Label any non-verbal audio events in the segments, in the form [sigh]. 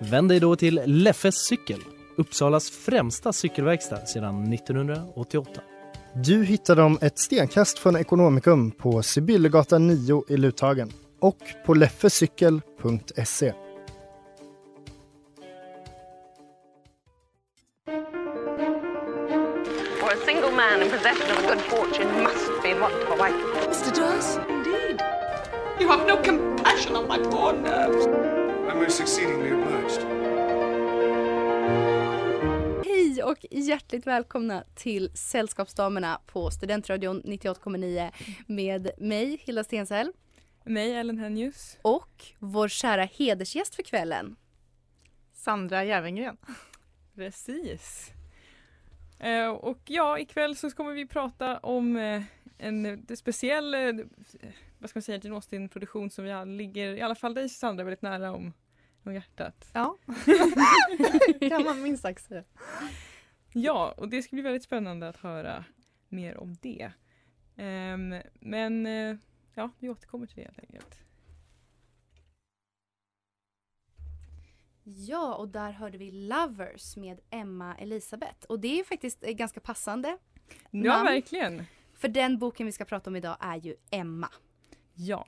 Vänd dig då till Leffes cykel, Uppsalas främsta cykelverkstad sedan 1988. Du hittar dem ett stenkast från Ekonomikum på Sibyllegatan 9 i Luthagen och på leffecykel.se. For a single man in possession of good fortune must be what a wife. Mr. Darcy, indeed. You have no compassion on my poor nerves. I'm most exceedingly obliged. Hej och hjärtligt välkomna till Sällskapsdamerna på Studentradion 98,9 med mig Hilda Stensell Mig, Ellen Hennius. och vår kära hedersgäst för kvällen. Sandra Järvengren. Precis. Eh, och ja, ikväll så kommer vi prata om eh, en speciell, eh, vad ska man säga, Jane Austen-produktion som jag ligger, i alla fall dig Sandra, väldigt nära om, om hjärtat. Ja, [laughs] kan man minst sagt säga. Ja, och det ska bli väldigt spännande att höra mer om det. Ehm, men eh, ja, vi återkommer till det helt enkelt. Ja, och där hörde vi Lovers med Emma Elisabeth. Och det är ju faktiskt eh, ganska passande. Ja, Namn. verkligen. För den boken vi ska prata om idag är ju Emma. Ja,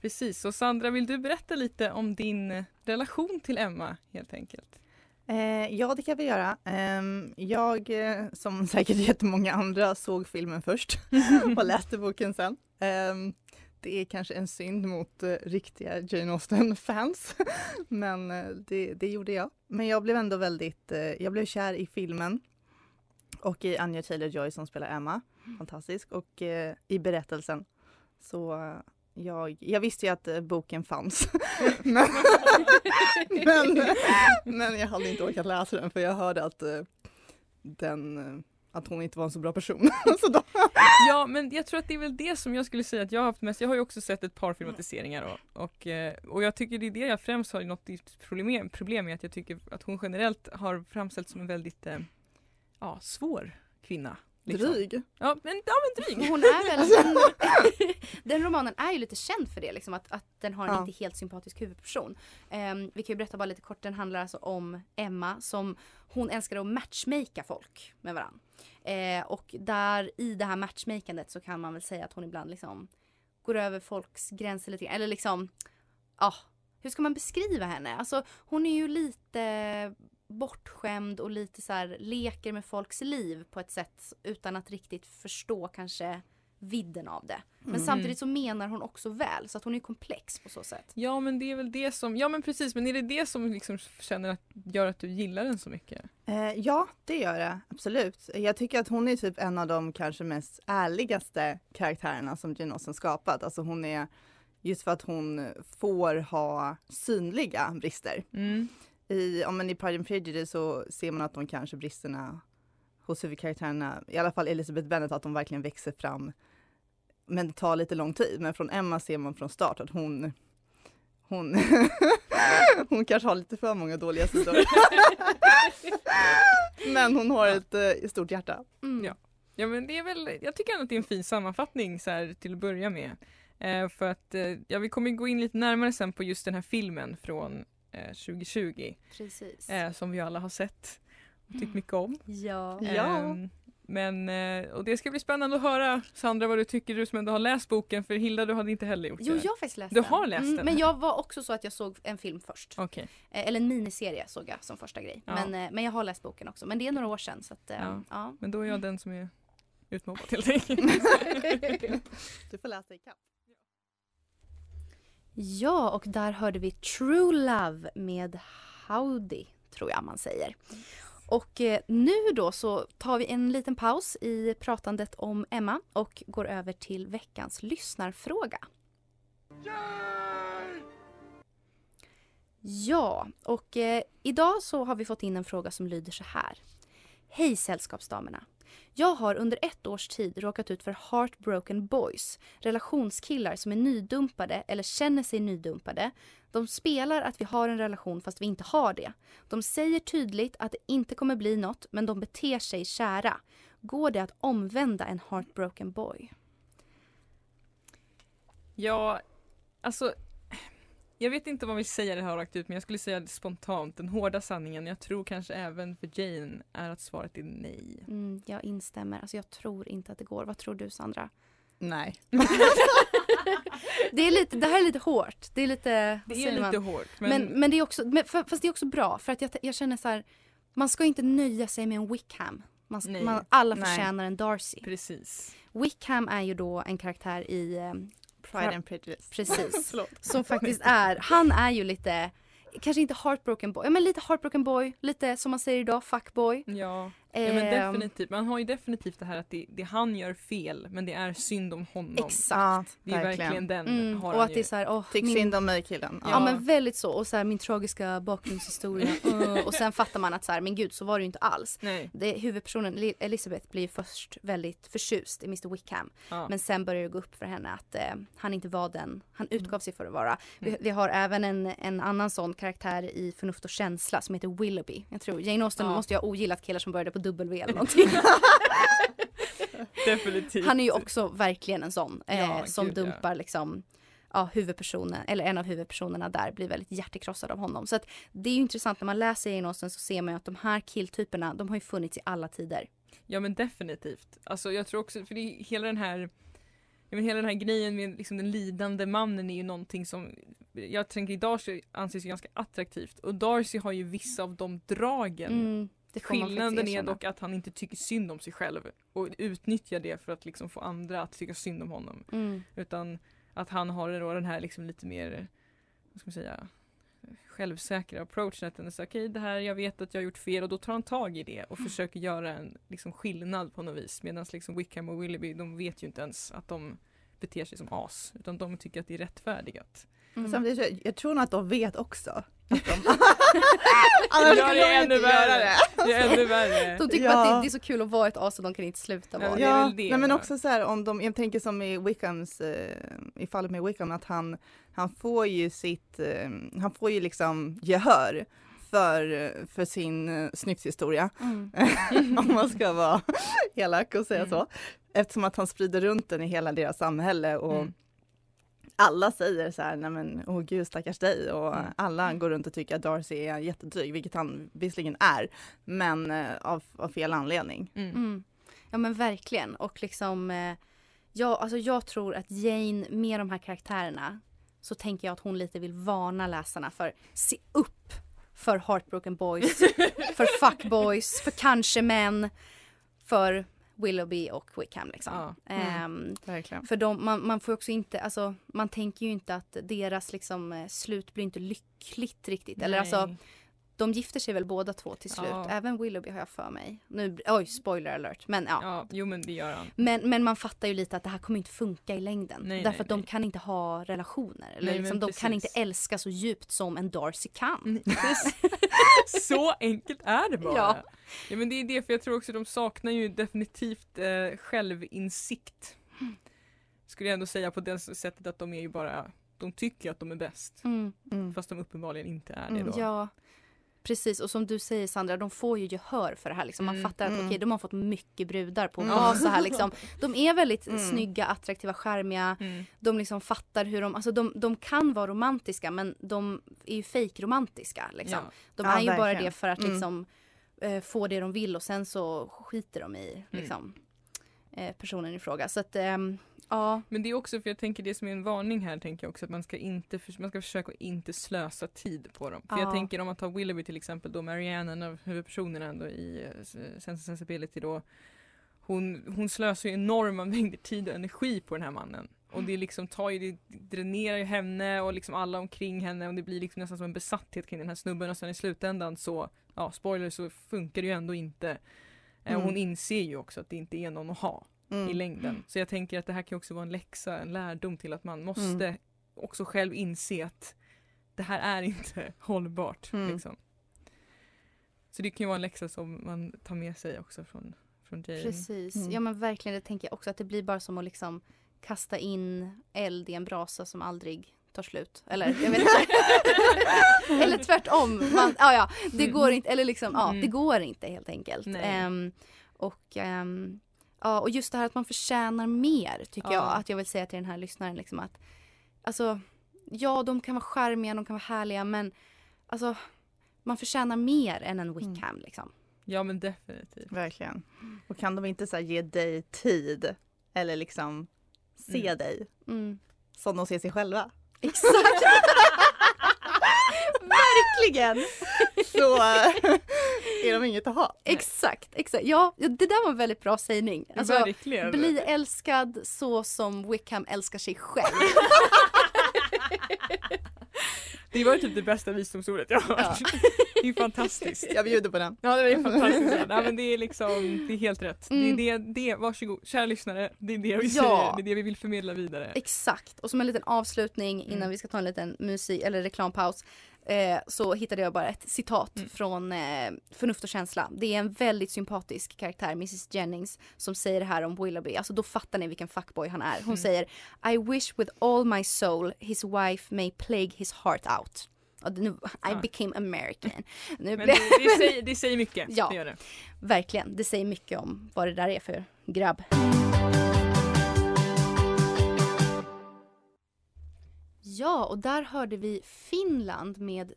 precis. Och Sandra, vill du berätta lite om din eh, relation till Emma helt enkelt? Eh, ja, det kan vi göra. Ehm, jag, eh, som [laughs] säkert jättemånga andra, såg filmen först [laughs] och läste boken sen. Ehm, det är kanske en synd mot eh, riktiga Jane Austen-fans, [laughs] men eh, det, det gjorde jag. Men jag blev ändå väldigt, eh, jag blev kär i filmen och i Anya Taylor-Joy som spelar Emma, fantastisk, och eh, i berättelsen. Så eh, jag, jag visste ju att eh, boken fanns. [laughs] men, men, men jag hade inte orkat läsa den för jag hörde att eh, den eh, att hon inte var en så bra person. [laughs] så då, Ja men jag tror att det är väl det som jag skulle säga att jag har haft mest. Jag har ju också sett ett par filmatiseringar och, och, och jag tycker det är det jag främst har något problem, problem med att jag tycker att hon generellt har framställts som en väldigt ja, svår kvinna. Liksom. dryg. Ja men, ja, men dryg. Hon är väl, den, [laughs] den romanen är ju lite känd för det, liksom, att, att den har en Ja. inte helt sympatisk huvudperson. Ehm, vi kan ju berätta bara lite kort, den handlar alltså om Emma som hon älskar att matchmaka folk med varandra. Eh, och där i det här matchmakandet så kan man väl säga att hon ibland liksom går över folks gränser lite grann. Eller liksom, ja, hur ska man beskriva henne? Alltså hon är ju lite bortskämd och lite så här leker med folks liv på ett sätt utan att riktigt förstå kanske vidden av det. Men Mm. samtidigt så menar hon också väl så att hon är komplex på så sätt. Ja men det är väl det som, ja men precis men är det det som liksom känner att, gör att du gillar den så mycket? Eh, ja, det gör det absolut. Jag tycker att hon är typ en av de kanske mest ärligaste karaktärerna som Jane Austen skapat. Alltså hon är, just för att hon får ha synliga brister. Mm. I, om man i Pride and Prejudice så ser man att de kanske bristerna hos huvudkaraktärerna, i alla fall Elizabeth Bennet, att de verkligen växer fram. Men det tar lite lång tid. Men från Emma ser man från start att hon hon, [laughs] hon kanske har lite för många dåliga sidor. [laughs] Men hon har ett eh, stort hjärta. Mm. Ja. Ja men det är väl, jag tycker att det är en fin sammanfattning så här, till att börja med. Eh, för att eh, ja, vi kommer gå in lite närmare sen på just den här filmen från 2020 Precis. eh, som vi alla har sett och tyckt mycket om. Ja. Ja. Ehm, men, eh, och det ska bli spännande att höra Sandra vad du tycker du som ändå har läst boken för Hilda du hade inte heller gjort Jo, det. jag har faktiskt läst Du den. har läst den? Men jag var också så att jag såg en film först. Eh, Eller en miniserie såg jag som första grej. Ja. Men, eh, men jag har läst boken också. Men det är några år sedan. Så att, eh, Ja. ja. Men då är jag den som är utmobbad helt enkelt. [laughs] Du får läsa ikapp. Ja, och där hörde vi True Love med Howdy, tror jag man säger. Och eh, nu då så tar vi en liten paus i pratandet om Emma och går över till veckans lyssnarfråga. Ja, och eh, idag så har vi fått in en fråga som lyder så här. Hej sällskapsdamerna. Jag har under ett års tid råkat ut för heartbroken boys, relationskillar som är nydumpade eller känner sig nydumpade. De spelar att vi har en relation fast vi inte har det. De säger tydligt att det inte kommer bli något men de beter sig kära. Går det att omvända en heartbroken boy? Ja, alltså jag vet inte man vill säga det här rakt ut men jag skulle säga spontant. Den hårda sanningen, jag tror kanske även för Jane, är att svaret är nej. Mm, jag instämmer. Alltså jag tror inte att det går. Vad tror du Sandra? Nej. [laughs] det, är lite, det här är lite hårt. Det är lite, vad Det är säger lite man? hårt. Men, Men, men, det är också, men fast det är också bra för att jag, jag känner så här. Man ska inte nöja sig med en Wickham. Man, Nej. man, alla Nej. förtjänar en Darcy. precis. Wickham är ju då en karaktär i eh, Pride and prejudice. Precis. [laughs] Som faktiskt är, han är ju lite, kanske inte heartbroken boy, men lite heartbroken boy, lite som man säger idag, fuckboy. Ja. Ja men Ehm, definitivt, man har ju definitivt det här att det, det han gör fel men det är synd om honom. Exakt. Det är verkligen den Mm, har och han att ju. det är så här, åh, Tyck min- synd om mig killen. Ja. Ja. men väldigt så och så här, min tragiska bakgrundshistoria. [laughs] och sen fattar man att så här, men gud så var det ju inte alls. Nej. Det, huvudpersonen Li- Elizabeth blir först väldigt förtjust i Mr Wickham. Ja. Men sen börjar det gå upp för henne att eh, han inte var den han Mm. utgav sig för att vara. Vi, vi har även en, en annan sån karaktär i Förnuft och känsla som heter Willoughby. Jag tror Jane Austen Ja. måste ju ha ogillat killar som började på W eller [laughs] någonting. definitivt. han är ju också verkligen en sån eh, Ja, som gud, ja. dumpar liksom ja, huvudpersonen, eller en av huvudpersonerna där blir väldigt hjärtekrossad av honom. Så att det är ju intressant när man läser Jane Austen så ser man ju att de här killtyperna, de har ju funnits i alla tider. Ja men definitivt. Alltså jag tror också, för det är hela den här Ja, men hela den här grejen med liksom den lidande mannen är ju någonting som jag tänker i Darcy anses ju ganska attraktivt och Darcy har ju vissa av de dragen. Mm, Skillnaden är dock att han inte tycker synd om sig själv och utnyttjar det för att liksom få andra att tycka synd om honom. Mm. Utan att han har då den här liksom lite mer, vad ska man säga, självsäkra approachen. Att den är så okej det här, jag vet att jag har gjort fel och då tar han tag i det och försöker göra en liksom, skillnad på något vis. Medan liksom Wickham och Willoughby, de vet ju inte ens att de beter sig som as. Utan de tycker att det är rättfärdigat. Mm. Samtidigt, jag, jag tror nog att de vet också. Annars skulle det de är inte ännu göra värre. det. Det är ännu värre. De tycker Ja. att det, det är så kul att vara ett as och de kan inte sluta vara Ja, det. nej, men också så här om de, jag tänker som i Wickhams, eh, i fallet med Wickham, att han, han får ju sitt, eh, han får ju liksom gehör för, för sin eh, snyfthistoria. Mm. [laughs] om man ska vara [laughs] elak och säga Mm. så. Eftersom att han sprider runt den i hela deras samhälle och Mm. Alla säger så här, nej men åh gud stackars dig och Mm. alla går runt och tycker att Darcy är jättedryg, vilket han visserligen är, men eh, av, av fel anledning. Mm. Mm. Ja men verkligen och liksom eh, ja, alltså jag tror att Jane med de här karaktärerna så tänker jag att hon lite vill varna läsarna för se upp för heartbroken boys, [laughs] för fuckboys, för kanske män, för Willoughby och Wickham liksom. Ja. Mm. Verkligen. för de, man, man får också inte, alltså man tänker ju inte att deras liksom eh, slut blir inte lyckligt riktigt. Eller alltså Nej. De gifter sig väl båda två till slut. Ja. Även Willoughby har jag för mig. Nu, oj, spoiler alert. Men ja. Ja, jo men det gör han. Men, men man fattar ju lite att det här kommer inte funka i längden. Nej, Därför nej, att de nej. kan inte ha relationer. Eller liksom, de kan inte precis. älska så djupt som en Darcy kan. [laughs] Så enkelt är det bara. Ja. Ja. men det är det, för jag tror också de saknar ju definitivt eh, självinsikt. Skulle jag ändå säga på det sättet att de är ju bara, de tycker att de är bäst. Mm. Mm. Fast de uppenbarligen inte är det Mm. då. Ja. Precis, och som du säger Sandra, de får ju gehör för det här. Liksom. Man Mm, fattar att mm. okej, de har fått mycket brudar på Mm. så här. Liksom. [laughs] De är väldigt Mm. snygga, attraktiva, charmiga. Mm. De liksom fattar hur de, alltså de, de kan vara romantiska men de är ju fejkromantiska. Liksom. Ja. De Ja, är ju bara det för att Mm. liksom, eh, få det de vill och sen så skiter de i liksom, eh, personen i fråga. Så att, ehm, ja. Men det är också för jag tänker det som är en varning här tänker jag också att man ska inte man ska försöka att inte slösa tid på dem. För Ja. jag tänker om man tar Willoughby till exempel då Marianne, en av huvudpersonerna ändå i uh, Sense Sensibility då. Hon, hon slösar ju enorma mängder tid och energi på den här mannen. Och det liksom tar ju, det dränerar ju henne och liksom alla omkring henne och det blir liksom nästan som en besatthet kring den här snubben och sen i slutändan så, ja spoiler så funkar det ju ändå inte. Eh, Och Mm. hon inser ju också att det inte är någon att ha Mm. i längden. Så jag tänker att det här kan också vara en läxa, en lärdom till att man måste Mm. också själv inse att det här är inte [laughs] hållbart. Mm. Liksom. Så det kan ju vara en läxa som man tar med sig också från, från Jane. Precis. Mm. Ja men verkligen, det tänker jag också att det blir bara som att liksom kasta in eld i en brasa som aldrig tar slut. Eller jag vet inte. [laughs] eller tvärtom. Man, ja, ja, det går inte. Eller liksom, ja, Mm. det går inte helt enkelt. Nej. Ehm, och, ehm, ja, och just det här att man förtjänar mer tycker Ja. jag. Att jag vill säga till den här lyssnaren liksom att alltså, ja de kan vara charmiga, de kan vara härliga men alltså man förtjänar mer än en Wickham liksom. Ja men definitivt. Verkligen. Och kan de inte så här, ge dig tid eller liksom se Mm. dig Mm. som de ser sig själva Exakt! [laughs] Verkligen! så [laughs] är de inget att ha. Exakt, exakt. Ja, det där var en väldigt bra sägning. Alltså, Verkligen. bli älskad så som Wickham älskar sig själv. [laughs] Det var typ det bästa visdomsordet jag har hört. [laughs] Det är fantastiskt. Jag bjuder på den. Ja det är fantastiskt. Ja, men det är liksom, det är helt rätt. Mm. Det är det, det, varsågod, kära lyssnare, det är det vi Ja. säger, det är det vi vill förmedla vidare. Exakt. Och som en liten avslutning innan Mm. vi ska ta en liten musik eller reklampaus. Eh, så hittade jag bara ett citat Mm. från eh, Förnuft och känsla. Det är en väldigt sympatisk karaktär, Mrs Jennings, som säger det här om Willoughby. Alltså då fattar ni vilken fuckboy han är. Hon Mm. säger I wish with all my soul his wife may plague his heart out. Nu, I became American. Nu Men det, det, [laughs] säger, det säger mycket. Ja. Det det. Verkligen, det säger mycket om vad det där är för grabb. Ja, och där hörde vi Finland med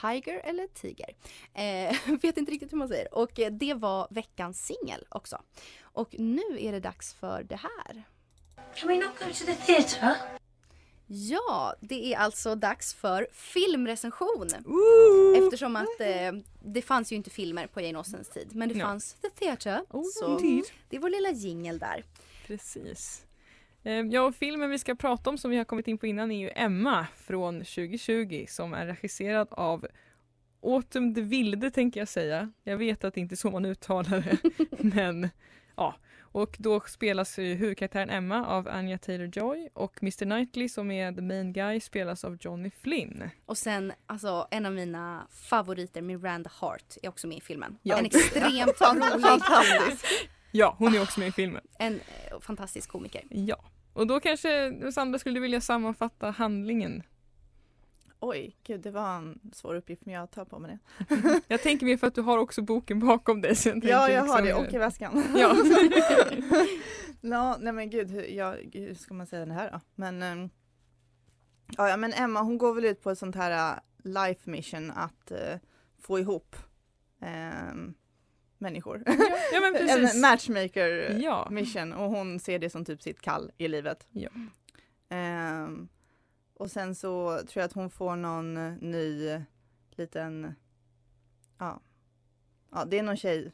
Tiger eller Tiger. Eh, [laughs] vet inte riktigt hur man säger. Och eh, det var veckans singel också. Och nu är det dags för det här. Can we not go to the theatre? Ja, det är alltså dags för filmrecension. Eftersom att eh, det fanns ju inte filmer på Jane Austens tid. Men det Ja. fanns The Theatre. Oh, så indeed. det är vår lilla jingel där. Precis. Eh, Ja, och filmen vi ska prata om som vi har kommit in på innan är ju Emma från 2020 som är regisserad av Autumn de Vilde tänker jag säga. Jag vet att det inte är så man uttalar det. [laughs] men ja. Och då spelas ju huvudkaraktären Emma av Anya Taylor-Joy och Mr Knightley som är the main guy spelas av Johnny Flynn. Och sen alltså en av mina favoriter, Miranda Hart, är också med i filmen. Ja. En extremt rolig [laughs] Fantastisk. Ja, hon är också med i filmen. [laughs] En eh, fantastisk komiker. Ja. Och då kanske Sandra skulle vilja sammanfatta handlingen. Oj, gud det var en svår uppgift men jag tar på mig det. [laughs] Jag tänker mer för att du har också boken bakom dig. Så jag Ja, jag har det liksom- och i väskan. [laughs] Ja. ja, nej men gud, hur, ja, gud, hur ska man säga det här då? Men, ehm, ja, men Emma hon går väl ut på ett sånt här äh, life mission att eh, få ihop ehm, människor. ja men [laughs] precis. en matchmaker Ja. mission och hon ser det som typ sitt kall i livet. Ja. Ehm, och sen så tror jag att hon får någon ny liten, ja, ja det är någon tjej.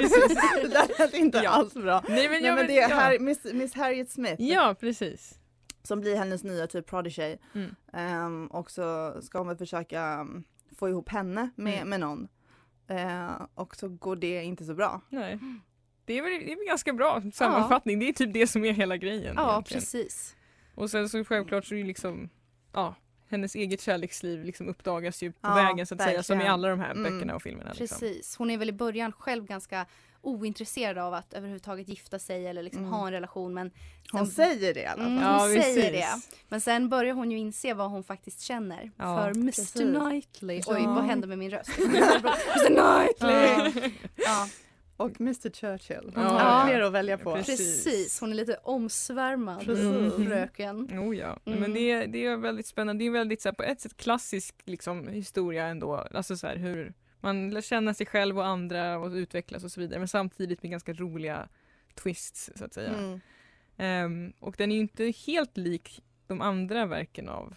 Precis. [laughs] det där lät inte Ja. alls bra. Nej men, Nej, ja, men det är ja. Harry, Miss, Miss Harriet Smith Ja precis. som blir hennes nya typ prodigy. Mm. Ehm, och så ska hon väl försöka um, få ihop henne med, Mm. med någon. Ehm, och så går det inte så bra. Nej. Det är väl det är väl ganska bra sammanfattning. Det är typ det som är hela grejen. Ja, egentligen. precis. Och sen så självklart så är det liksom, ja, hennes eget kärleksliv liksom uppdagas ju på Ja, vägen så att säga som i verkligen. alla de här Mm. böckerna och filmerna. Liksom. Precis. Hon är väl i början själv ganska ointresserad av att överhuvudtaget gifta sig eller liksom Mm. ha en relation. Men Hon sen- säger det i alla fall. Mm, Ja, hon säger precis. det. Men sen börjar hon ju inse vad hon faktiskt känner Ja, för Mr. Knightley. Oj, Ja. vad hände med min röst? [laughs] Mr Knightley! Ja, Och Mr Churchill. Hon Ja, har fler att välja på. Precis. precis. Hon är lite omsvärmad, Precis. fröken. Oh ja, Mm. men det, det är väldigt spännande. Det är väldigt så här, på ett sätt klassisk liksom, historia ändå. Alltså så här, hur man lär känna sig själv och andra och utvecklas och så vidare. Men samtidigt med ganska roliga twists så att säga. Mm. Ehm, och den är ju inte helt lik de andra verken av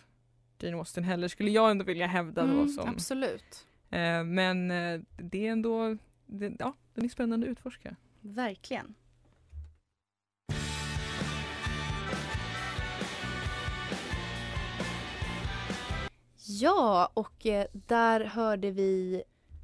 Jane Austen heller skulle jag ändå vilja hävda då Mm, som. absolut. Eh, men eh, det är ändå, det, ja den är spännande att utforska. Verkligen. Ja, och eh, där hörde vi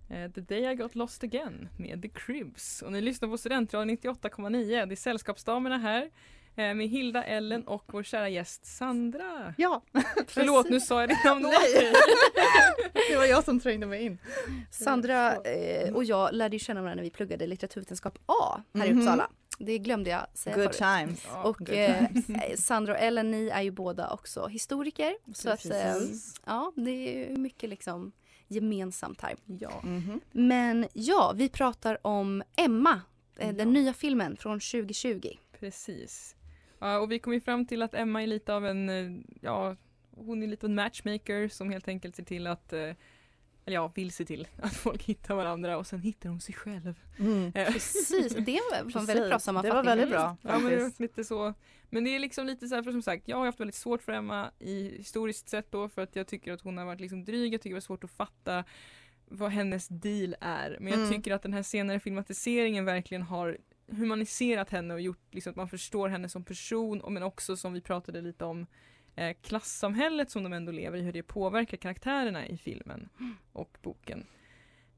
Eh, The Day I Got Lost Again med The Cribs. Och ni lyssnar på Studentradion 98,9. Det är Sällskapsdamerna här. Eh, med Hilda, Ellen och vår kära gäst Sandra. Ja, [laughs] Förlåt, nu sa jag ditt namn [laughs] Nej. dig. [laughs] det var jag som trängde mig in. Sandra eh, och jag lärde känna varandra när vi pluggade litteraturvetenskap A här i Mhm. Uppsala. Det glömde jag säga Good förut. times. Och good eh, times. Sandra och Ellen, ni är ju båda också historiker. Så att, eh, Precis. ja, det är mycket liksom gemensamt här. Ja. Mhm. Men ja, vi pratar om Emma, eh, den Ja. nya filmen från 2020. Precis. Ja, och vi kom ju fram till att Emma är lite av en, eh, ja, hon är lite av en matchmaker som helt enkelt ser till att, eh, eller ja, vill se till [laughs] att folk hittar varandra och sen hittar hon sig själv. Mm. Eh, [laughs] Precis, det var en väldigt bra sammanfattning. Det var väldigt bra. Ja men det lite så. Men det är liksom lite så här, för som sagt, jag har haft väldigt svårt för Emma i historiskt sett då för att jag tycker att hon har varit liksom dryg, jag tycker det var svårt att fatta vad hennes deal är. Men jag Mm. tycker att den här senare filmatiseringen verkligen har humaniserat henne och gjort liksom att man förstår henne som person och men också som vi pratade lite om eh, klassamhället som de ändå lever i, hur det påverkar karaktärerna i filmen och boken.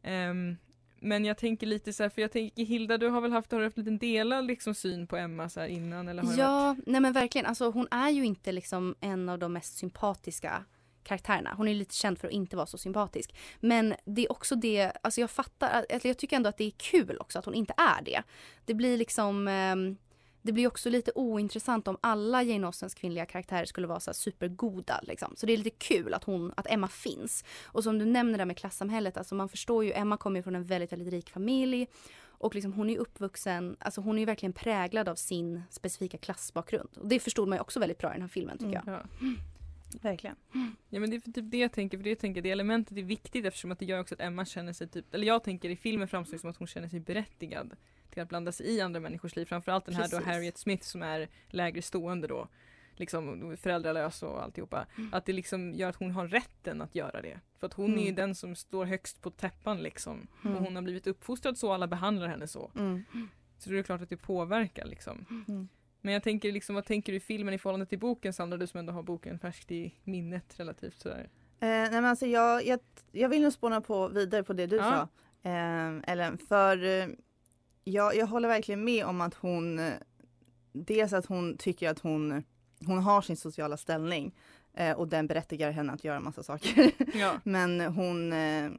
Ehm, men jag tänker lite så här, för jag tänker Hilda du har väl haft, har du haft lite delad liksom syn på Emma så innan eller har det varit... Ja, nej men verkligen. Alltså, hon är ju inte liksom en av de mest sympatiska karaktärerna. Hon är lite känd för att inte vara så sympatisk. Men det är också det, alltså jag fattar, alltså jag tycker ändå att det är kul också att hon inte är det. Det blir liksom ehm, det blir också lite ointressant om alla Jane Austens kvinnliga karaktärer skulle vara så supergoda. Liksom. Så det är lite kul att, hon, att Emma finns. Och som du nämner där med klassamhället, alltså man förstår ju, Emma kommer från en väldigt, väldigt rik familj. Och liksom hon är uppvuxen, alltså hon är verkligen präglad av sin specifika klassbakgrund. Och det förstod man ju också väldigt bra i den här filmen tycker jag. Ja. Verkligen. Ja men det är för typ det jag tänker, för det jag tänker det elementet är viktigt eftersom att det gör också att Emma känner sig typ, eller jag tänker i filmen framstår det som att hon känner sig berättigad till att blanda sig i andra människors liv. Framförallt den här då Precis. Harriet Smith som är lägre stående då. Liksom föräldralös och alltihopa. Att det liksom gör att hon har rätten att göra det. För att hon är ju Mm. den som står högst på täppan liksom. Mm. Och hon har blivit uppfostrad så, alla behandlar henne så. Mm. Så det är klart att det påverkar liksom. Men jag tänker liksom, vad tänker du i filmen i förhållande till boken Sandra? Du som ändå har boken färskt i minnet relativt sådär. Eh, nej men alltså jag, jag, jag vill nog spåna på vidare på det du Ja. sa. Eh, Ellen, för eh, jag, jag håller verkligen med om att hon eh, Dels att hon tycker att hon, hon har sin sociala ställning eh, och den berättigar henne att göra massa saker. [laughs] Ja. Men hon eh,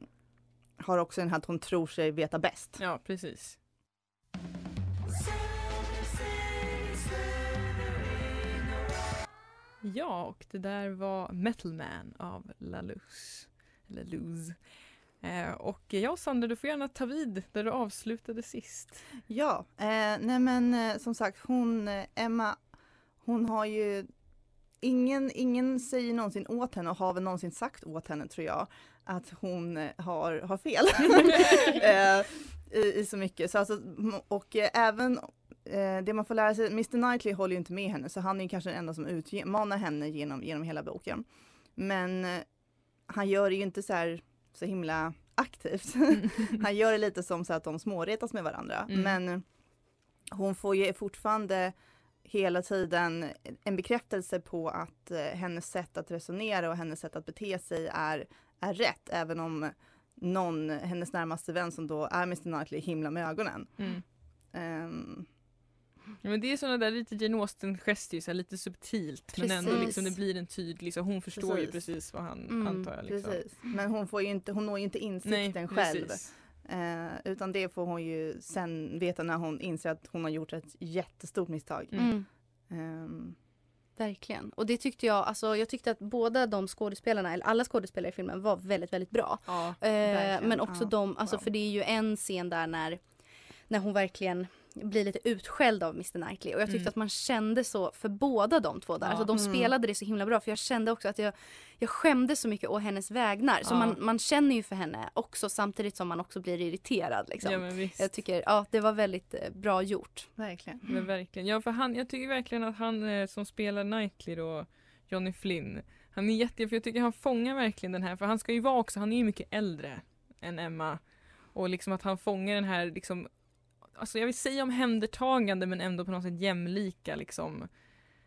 har också den här att hon tror sig veta bäst. Ja, precis. Ja, och det där var Metal Man av La Luz. Eller Luz. Eh, och ja, Sandra, du får gärna ta vid där du avslutade sist. Ja, eh, nej men eh, som sagt hon, eh, Emma, hon har ju Ingen, ingen säger någonsin åt henne och har väl någonsin sagt åt henne tror jag att hon eh, har, har fel. [laughs] [laughs] eh, i, I så mycket. Så alltså, och även eh, det man får lära sig, Mr Knightley håller ju inte med henne så han är kanske den enda som utmanar henne genom, genom hela boken. Men eh, han gör det ju inte så här så himla aktivt. [laughs] han gör det lite som så att de småretas med varandra. Mm. Men hon får ju fortfarande hela tiden en bekräftelse på att eh, hennes sätt att resonera och hennes sätt att bete sig är, är rätt. Även om någon, hennes närmaste vän som då är Mr Knightley himla med ögonen. Mm. Ja, men det är sådana där lite Jane Austen-gester, lite subtilt men ändå Precis. liksom det blir en tydlig, så hon förstår ju Precis. precis vad han Mm, antar jag. Liksom. precis. Men hon, får ju inte, hon når ju inte insikten själv. precis. Eh, utan det får hon ju sen veta när hon inser att hon har gjort ett jättestort misstag. Mm. Ehm, Verkligen. Och det tyckte jag, alltså jag tyckte att båda de skådespelarna, eller alla skådespelare i filmen var väldigt, väldigt bra. Ja. Eh, men också ja. de, alltså Wow. för det är ju en scen där när, när hon verkligen blir lite utskälld av Mr Knightley och jag tyckte Mm. att man kände så för båda de två där. Ja. Alltså de Mm. spelade det så himla bra för jag kände också att jag, jag skämde så mycket å hennes vägnar. Så Ja. man, man känner ju för henne också samtidigt som man också blir irriterad. Liksom. Ja men visst. Jag tycker, ja det var väldigt eh, bra gjort. verkligen. Men verkligen. Ja för han, jag tycker verkligen att han eh, som spelar Knightley då, Johnny Flynn, han är jätte, för jag tycker han fångar verkligen den här, för han ska ju vara också, han är ju mycket äldre än Emma. Och liksom att han fångar den här liksom, alltså jag vill säga omhändertagande men ändå på något sätt jämlika liksom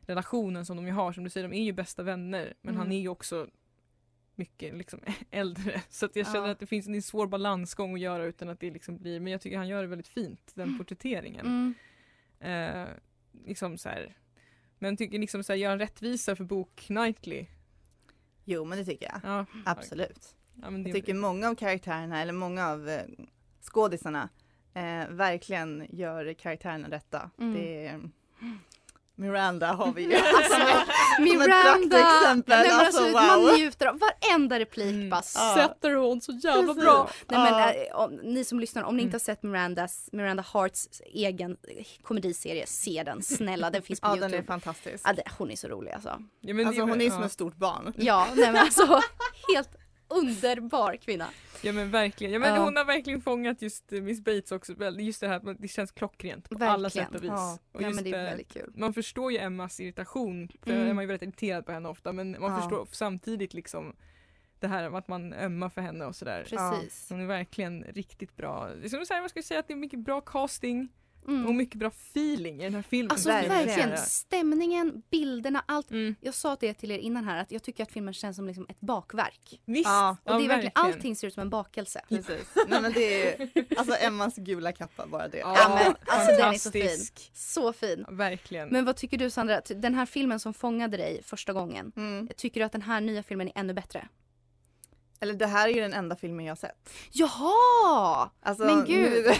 relationen som de ju har, som du säger, de är ju bästa vänner men Mm. han är ju också mycket liksom [laughs] äldre. Så att jag känner Ja. att det finns en svår balansgång att göra utan att det liksom blir, men jag tycker han gör det väldigt fint, den porträtteringen. Mm. Eh, liksom så här. Men tycker liksom så här, göra en rättvisa för bok Knightley. Jo men det tycker jag. Ja, Absolut. ja, det, Jag tycker många av karaktärerna eller många av eh, skådisarna eh, verkligen gör karaktärerna rätta. Mm. Det är, Miranda har vi ju. [laughs] Alltså, Miranda! praktexempel. Nej, men Alltså, alltså, wow. Man njuter av varenda replik Mm. bara Ja. sätter hon så jävla Precis. bra. Nej, men, Ja. eh, om, ni som lyssnar, om ni Mm. inte har sett Mirandas, Miranda Harts egen eh, komediserie, se den snälla. Den finns på [laughs] Ja Youtube. den är fantastisk. ja, det, hon är så rolig alltså. ja, men Alltså hon är ja. som ett stort barn. Ja, nej men alltså [laughs] helt underbar kvinna. Ja men verkligen, ja, men Ja. hon har verkligen fångat just eh, Miss Bates också, just det här att det känns klockrent på alla Verkligen. sätt och vis. Ja. Och Ja, just men det man förstår ju Emmas irritation, för Mm. Emma är väldigt irriterad på henne ofta men man Ja. förstår samtidigt liksom det här att man ömmar för henne och sådär. Precis. Hon är verkligen riktigt bra. Det är som du säger, man ska säga att det är mycket bra casting och Mm. mycket bra feeling i den här filmen. Alltså Verkligen. verkligen, stämningen, bilderna, allt. Mm. Jag sa det till er innan här att jag tycker att filmen känns som liksom ett bakverk. Visst! Ja, Och det är verkligen, allting ser ut som en bakelse. Precis. Nej men det är alltså Emmas gula kappa bara det. Ja, Ja, men, alltså, den är så fantastisk. Så fin. Ja, Verkligen. Men vad tycker du Sandra, den här filmen som fångade dig första gången, Mm. tycker du att den här nya filmen är ännu bättre? Eller det här är ju den enda filmen jag har sett. Jaha! Alltså, Men gud. nu- [laughs]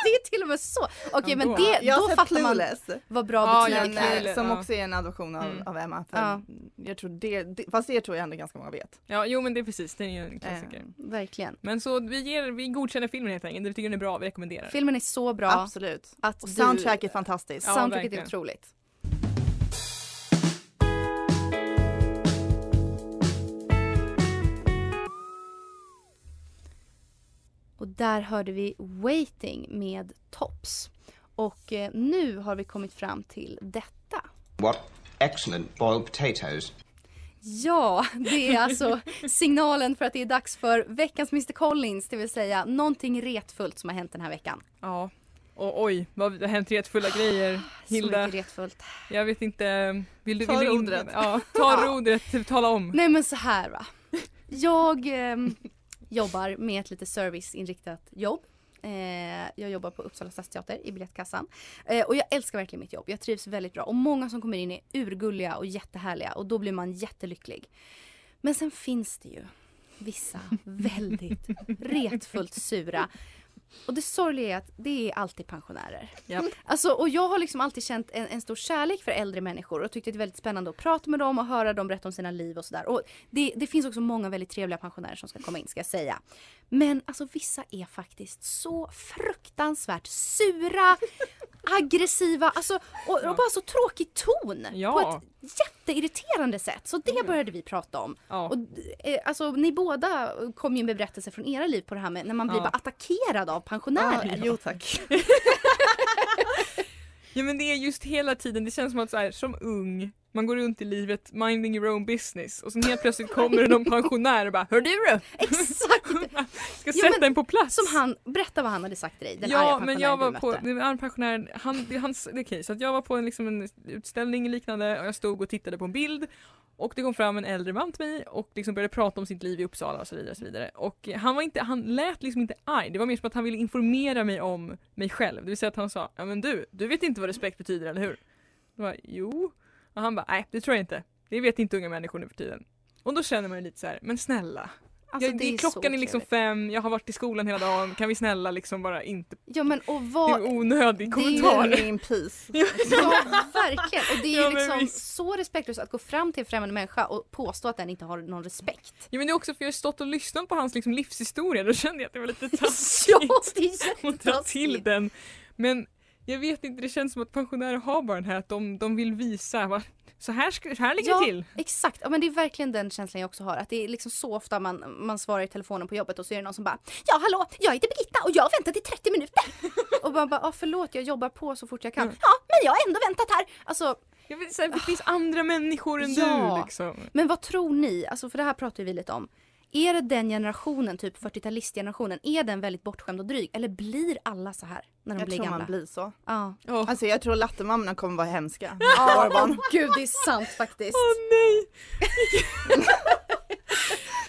[laughs] Det är till och med så. Okej men Ändå. det, jag då fattar man vad bra Ja, betyder ja, Men, Clueless, som ja. också är en adoption av, Mm. av Emma. För Ja. Jag tror det, det, fast det tror jag ändå ganska många vet. Ja, jo men det är precis, det är ju en klassiker. Eh, Verkligen. Men så vi, ger, vi godkänner filmen helt enkelt, vi tycker den är bra, vi rekommenderar. Filmen är så bra Absolut. att Och du- soundtrack är fantastiskt. Ja, soundtracket är verkligen. otroligt. Och där hörde vi Waiting med Tops. Och eh, nu har vi kommit fram till detta. What excellent boiled potatoes. Ja, det är alltså signalen för att det är dags för veckans Mr Collins, det vill säga någonting retfullt som har hänt den här veckan. Ja. Och oj, vad, det har hänt retfulla grejer. Så Hilda, mycket retfullt. jag vet inte, vill du, Ta vill du in-. Ja, [laughs] ta rodret, tala om. Nej men så här va. Jag ehm, jobbar med ett lite serviceinriktat jobb. Eh, jag jobbar på Uppsala stadsteater i biljettkassan. Eh, och jag älskar verkligen mitt jobb. Jag trivs väldigt bra. Och många som kommer in är urgulliga och jättehärliga. Och då blir man jättelycklig. Men sen finns det ju vissa [laughs] väldigt retfullt sura. Och det sorgliga är att det är alltid pensionärer. Japp. Alltså, och jag har liksom alltid känt en, en stor kärlek för äldre människor och tyckt det är väldigt spännande att prata med dem och höra dem berätta om sina liv och sådär. Och det, det finns också många väldigt trevliga pensionärer som ska komma in ska jag säga. Men alltså vissa är faktiskt så fruktansvärt sura, aggressiva alltså, och, och bara så tråkig ton Ja. på ett jätteirriterande sätt. Så det började vi prata om. Ja. Och, eh, alltså, ni båda kom ju med berättelser från era liv på det här med när man blir Ja. bara attackerad av pensionärer. jo tack. [laughs] Ja men det är just hela tiden, det känns som att så här, som ung, man går runt i livet minding your own business och sen helt plötsligt kommer det någon [laughs] pensionär och bara Hör du då? Exakt! [laughs] Ska Ja, sätta men en på plats. Som han, berätta vad han hade sagt till dig, den ja, arga men jag var pensionären på, du mötte. det var en pensionär, han, det, hans, det är okej, så att jag var på en, liksom en utställning liknande och jag stod och tittade på en bild och det kom fram en äldre man till mig och liksom började prata om sitt liv i Uppsala och så vidare. Och, så vidare. och han, var inte, han lät liksom inte arg, det var mer som att han ville informera mig om mig själv. Det vill säga att han sa, ja men du, du vet inte vad respekt betyder eller hur? Jag bara, jo. Och han bara, nej det tror jag inte. Det vet inte unga människor nu för tiden. Och då känner man ju lite så här, men snälla. Alltså, jag, det det är klockan är liksom trevligt. fem, jag har varit i skolan hela dagen, kan vi snälla liksom bara inte Ja men och det är vad... onödig det är ju kommentar. In peace. [laughs] Ja verkligen och det är Ja, liksom visst. så respektlöst att gå fram till en främmande människa och påstå att den inte har någon respekt. Ja men det är också för jag har stått och lyssnat på hans liksom, livshistoria, då kände jag att det var lite taskigt [laughs] Ja det är att dra till den. Men jag vet inte, det känns som att pensionärer har bara den här att de, de vill visa, va? så här, så här ligger Ja, det till. exakt. Ja, men det är verkligen den känslan jag också har. Att det är liksom så ofta man, man svarar i telefonen på jobbet och så är det någon som bara Ja hallå, jag heter Birgitta och jag har väntat i 30 minuter. [laughs] och man bara, ah, förlåt jag jobbar på så fort jag kan. Mm. Ja men jag har ändå väntat här. Alltså, Jag vill säga, det finns andra människor än Ja. du liksom. men vad tror ni? Alltså för det här pratar vi lite om. Är det den generationen, typ 40-talistgenerationen, är den väldigt bortskämd och dryg? Eller blir alla så här när de Jag blir tror gamla? man blir så. Ja. Åh Alltså jag tror lattemammorna kommer vara hemska. Ja, åh, [laughs] gud det är sant faktiskt. Åh, nej! [laughs]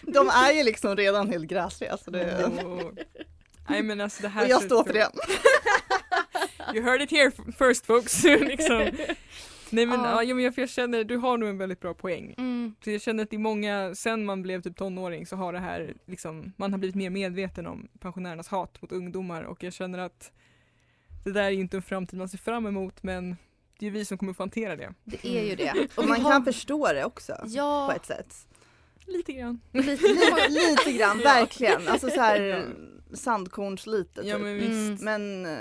De är ju liksom redan helt gräsliga. Så det... Åh. Nej men alltså det här Och jag står för det. [laughs] You heard it here first folks. liksom. Nej men, Ja. ja. men jag, för jag känner, du har nog en väldigt bra poäng. Mm. Så jag känner att det är många, sen man blev typ tonåring så har det här liksom, man har blivit mer medveten om pensionärernas hat mot ungdomar och jag känner att det där är ju inte en framtid man ser fram emot men det är ju vi som kommer få hantera det. Det är ju det. Och vi man kan förstå det också Ja. på ett sätt. Lite grann. Lite, Lite, lite grann, [laughs] Ja. verkligen. Alltså så här Ja. sandkornslite Ja typ. men visst. Men eh,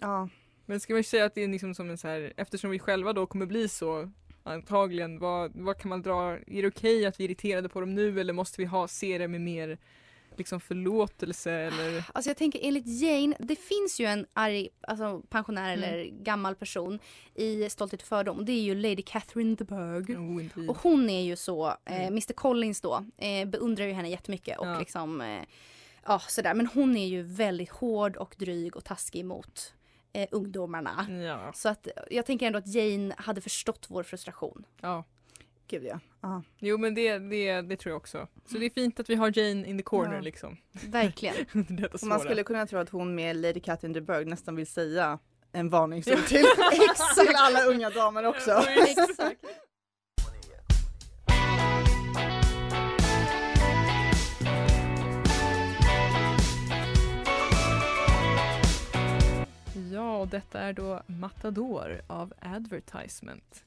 ja, Men ska man ju säga att det är liksom som en så här, eftersom vi själva då kommer bli så antagligen, vad, vad kan man dra, är det okej att vi är irriterade på dem nu eller måste vi ha, se det med mer liksom förlåtelse eller? Alltså jag tänker enligt Jane, det finns ju en arg alltså pensionär Mm. eller gammal person i Stolthet och fördom. Det är ju Lady Catherine the Berg. Oh. Och hon är ju så, eh, Mm. Mr Collins då, eh, beundrar ju henne jättemycket och Ja. liksom, eh, ja sådär. Men hon är ju väldigt hård och dryg och taskig mot eh, ungdomarna. Ja. Så att jag tänker ändå att Jane hade förstått vår frustration. ja. gud ja. ja. Jo men det, det, det tror jag också. Så det är fint att vi har Jane in the corner Ja. liksom. Verkligen. [laughs] Detta Och man skulle kunna tro att hon med Lady Catherine de Bourgh nästan vill säga en varningsord [laughs] till, [laughs] till alla unga damer också. Exakt. Ja, och detta är då Matador av Advertisement.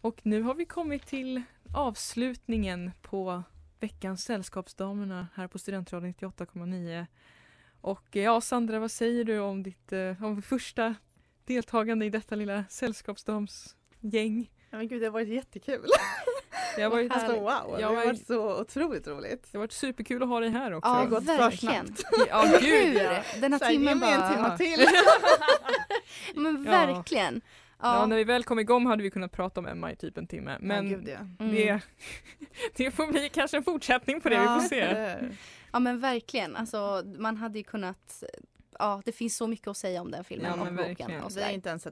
Och nu har vi kommit till avslutningen på veckans Sällskapsdamerna här på Studentradion 98,9. Och eh, ja, Sandra, vad säger du om ditt eh, om första deltagande i detta lilla sällskapsdamsgäng? Ja, men gud, det har varit jättekul. [laughs] Det har varit, Alltså det wow, det Jag har var- varit så otroligt roligt. har varit superkul att ha dig här också. Ja, har gått för verkligen. snabbt. Ja, gud ja. Den här Så timmen mig en bara... timme till. [laughs] Men Ja. verkligen. Ja. Ja. när vi väl kom igång hade vi kunnat prata om Emma i typ en timme. Men ja, gud, ja. Mm. det, [laughs] det får bli kanske en fortsättning på det, vi får se. det- Ja men verkligen, alltså man hade ju kunnat Ja det finns så mycket att säga om den filmen Ja, och men boken och Vi har inte ens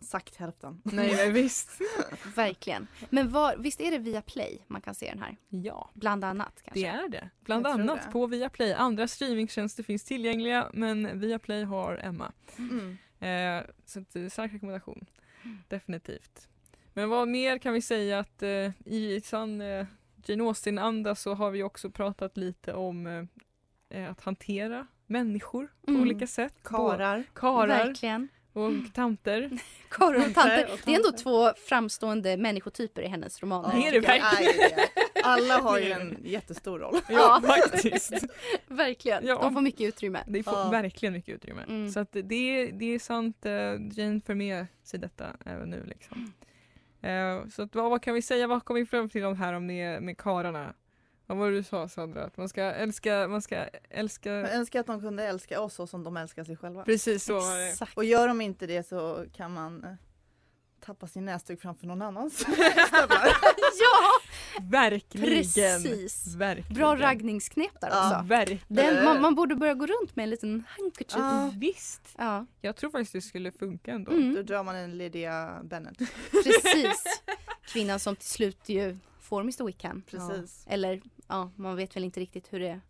sagt hälften. [laughs] Nej men visst. [laughs] Verkligen. Men var, visst är det via Play man kan se den här? Ja, Bland annat kanske? det är det. Bland Jag annat det. på Viaplay. Andra streamingtjänster finns tillgängliga men Viaplay har Emma. Mm. Eh, så eh, stark rekommendation. Definitivt. Men vad mer kan vi säga att eh, i sann eh, Jane Austen-anda så har vi också pratat lite om eh, eh, att hantera människor på Mm. olika sätt. Karar. Karar Verkligen. och tanter. [laughs] Karor och tanter. Det är ändå två framstående människotyper i hennes romaner. Det är det verkligen. Alla har ju en jättestor roll. Ja, [laughs] faktiskt. [laughs] Verkligen. Ja. De får mycket utrymme. Det får Ja. verkligen mycket utrymme. Mm. Så att det, är, det är sant, eh, Jane för med sig detta även nu. Liksom. Eh, så att, vad, vad kan vi säga, vad kom vi fram till om här om med, med kararna? Vad var det du sa Sandra? Att man ska älska, man ska älska... Jag önskar att de kunde älska oss så som de älskar sig själva. Precis så var det. Exakt. Och gör de inte det så kan man eh, tappa sin näsduk framför någon annans [laughs] [laughs] ja! Verkligen! Precis. Verkligen. Bra raggningsknep där Ja. också. Verkligen. Den, man, man borde börja gå runt med en liten handkerchief. Ja. Visst! Ja, Jag tror faktiskt det skulle funka ändå. mm, Då drar man en Lydia Bennett. precis. Kvinnan som till slut ju får Mr Wickham. Precis. Eller ja, man vet väl inte riktigt hur, det,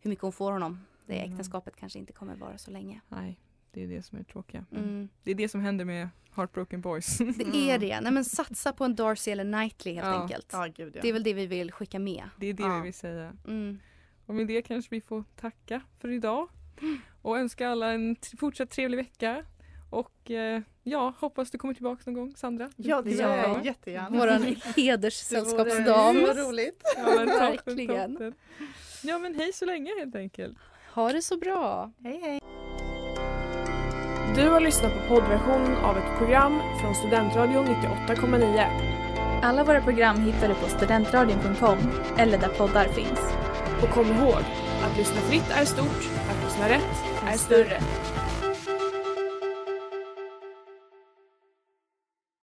hur mycket hon får honom. Det Mm. äktenskapet kanske inte kommer vara så länge. Nej, det är det som är tråkiga. Mm. Det är det som händer med Heartbroken Boys. Det är det. Nej men satsa på en Darcy eller Knightley helt Ja. enkelt. Ja, gud ja. Det är väl det vi vill skicka med. Det är det Ja. vi vill säga. Mm. Och med det kanske vi får tacka för idag. Och önska alla en fortsatt trevlig vecka. Och eh, ja, hoppas du kommer tillbaka någon gång Sandra. Ja, det gör jag jättegärna. Våran [laughs] Det hederssällskapsdam. vore så roligt. Ja, men toppen, Verkligen. toppen. Ja men hej så länge helt enkelt. Ha det så bra. Hej hej. Du har lyssnat på poddversionen av ett program från Studentradion 98,9. Alla våra program hittar du på studentradion.com eller där poddar finns. Och kom ihåg, att lyssna fritt är stort, att lyssna rätt är större.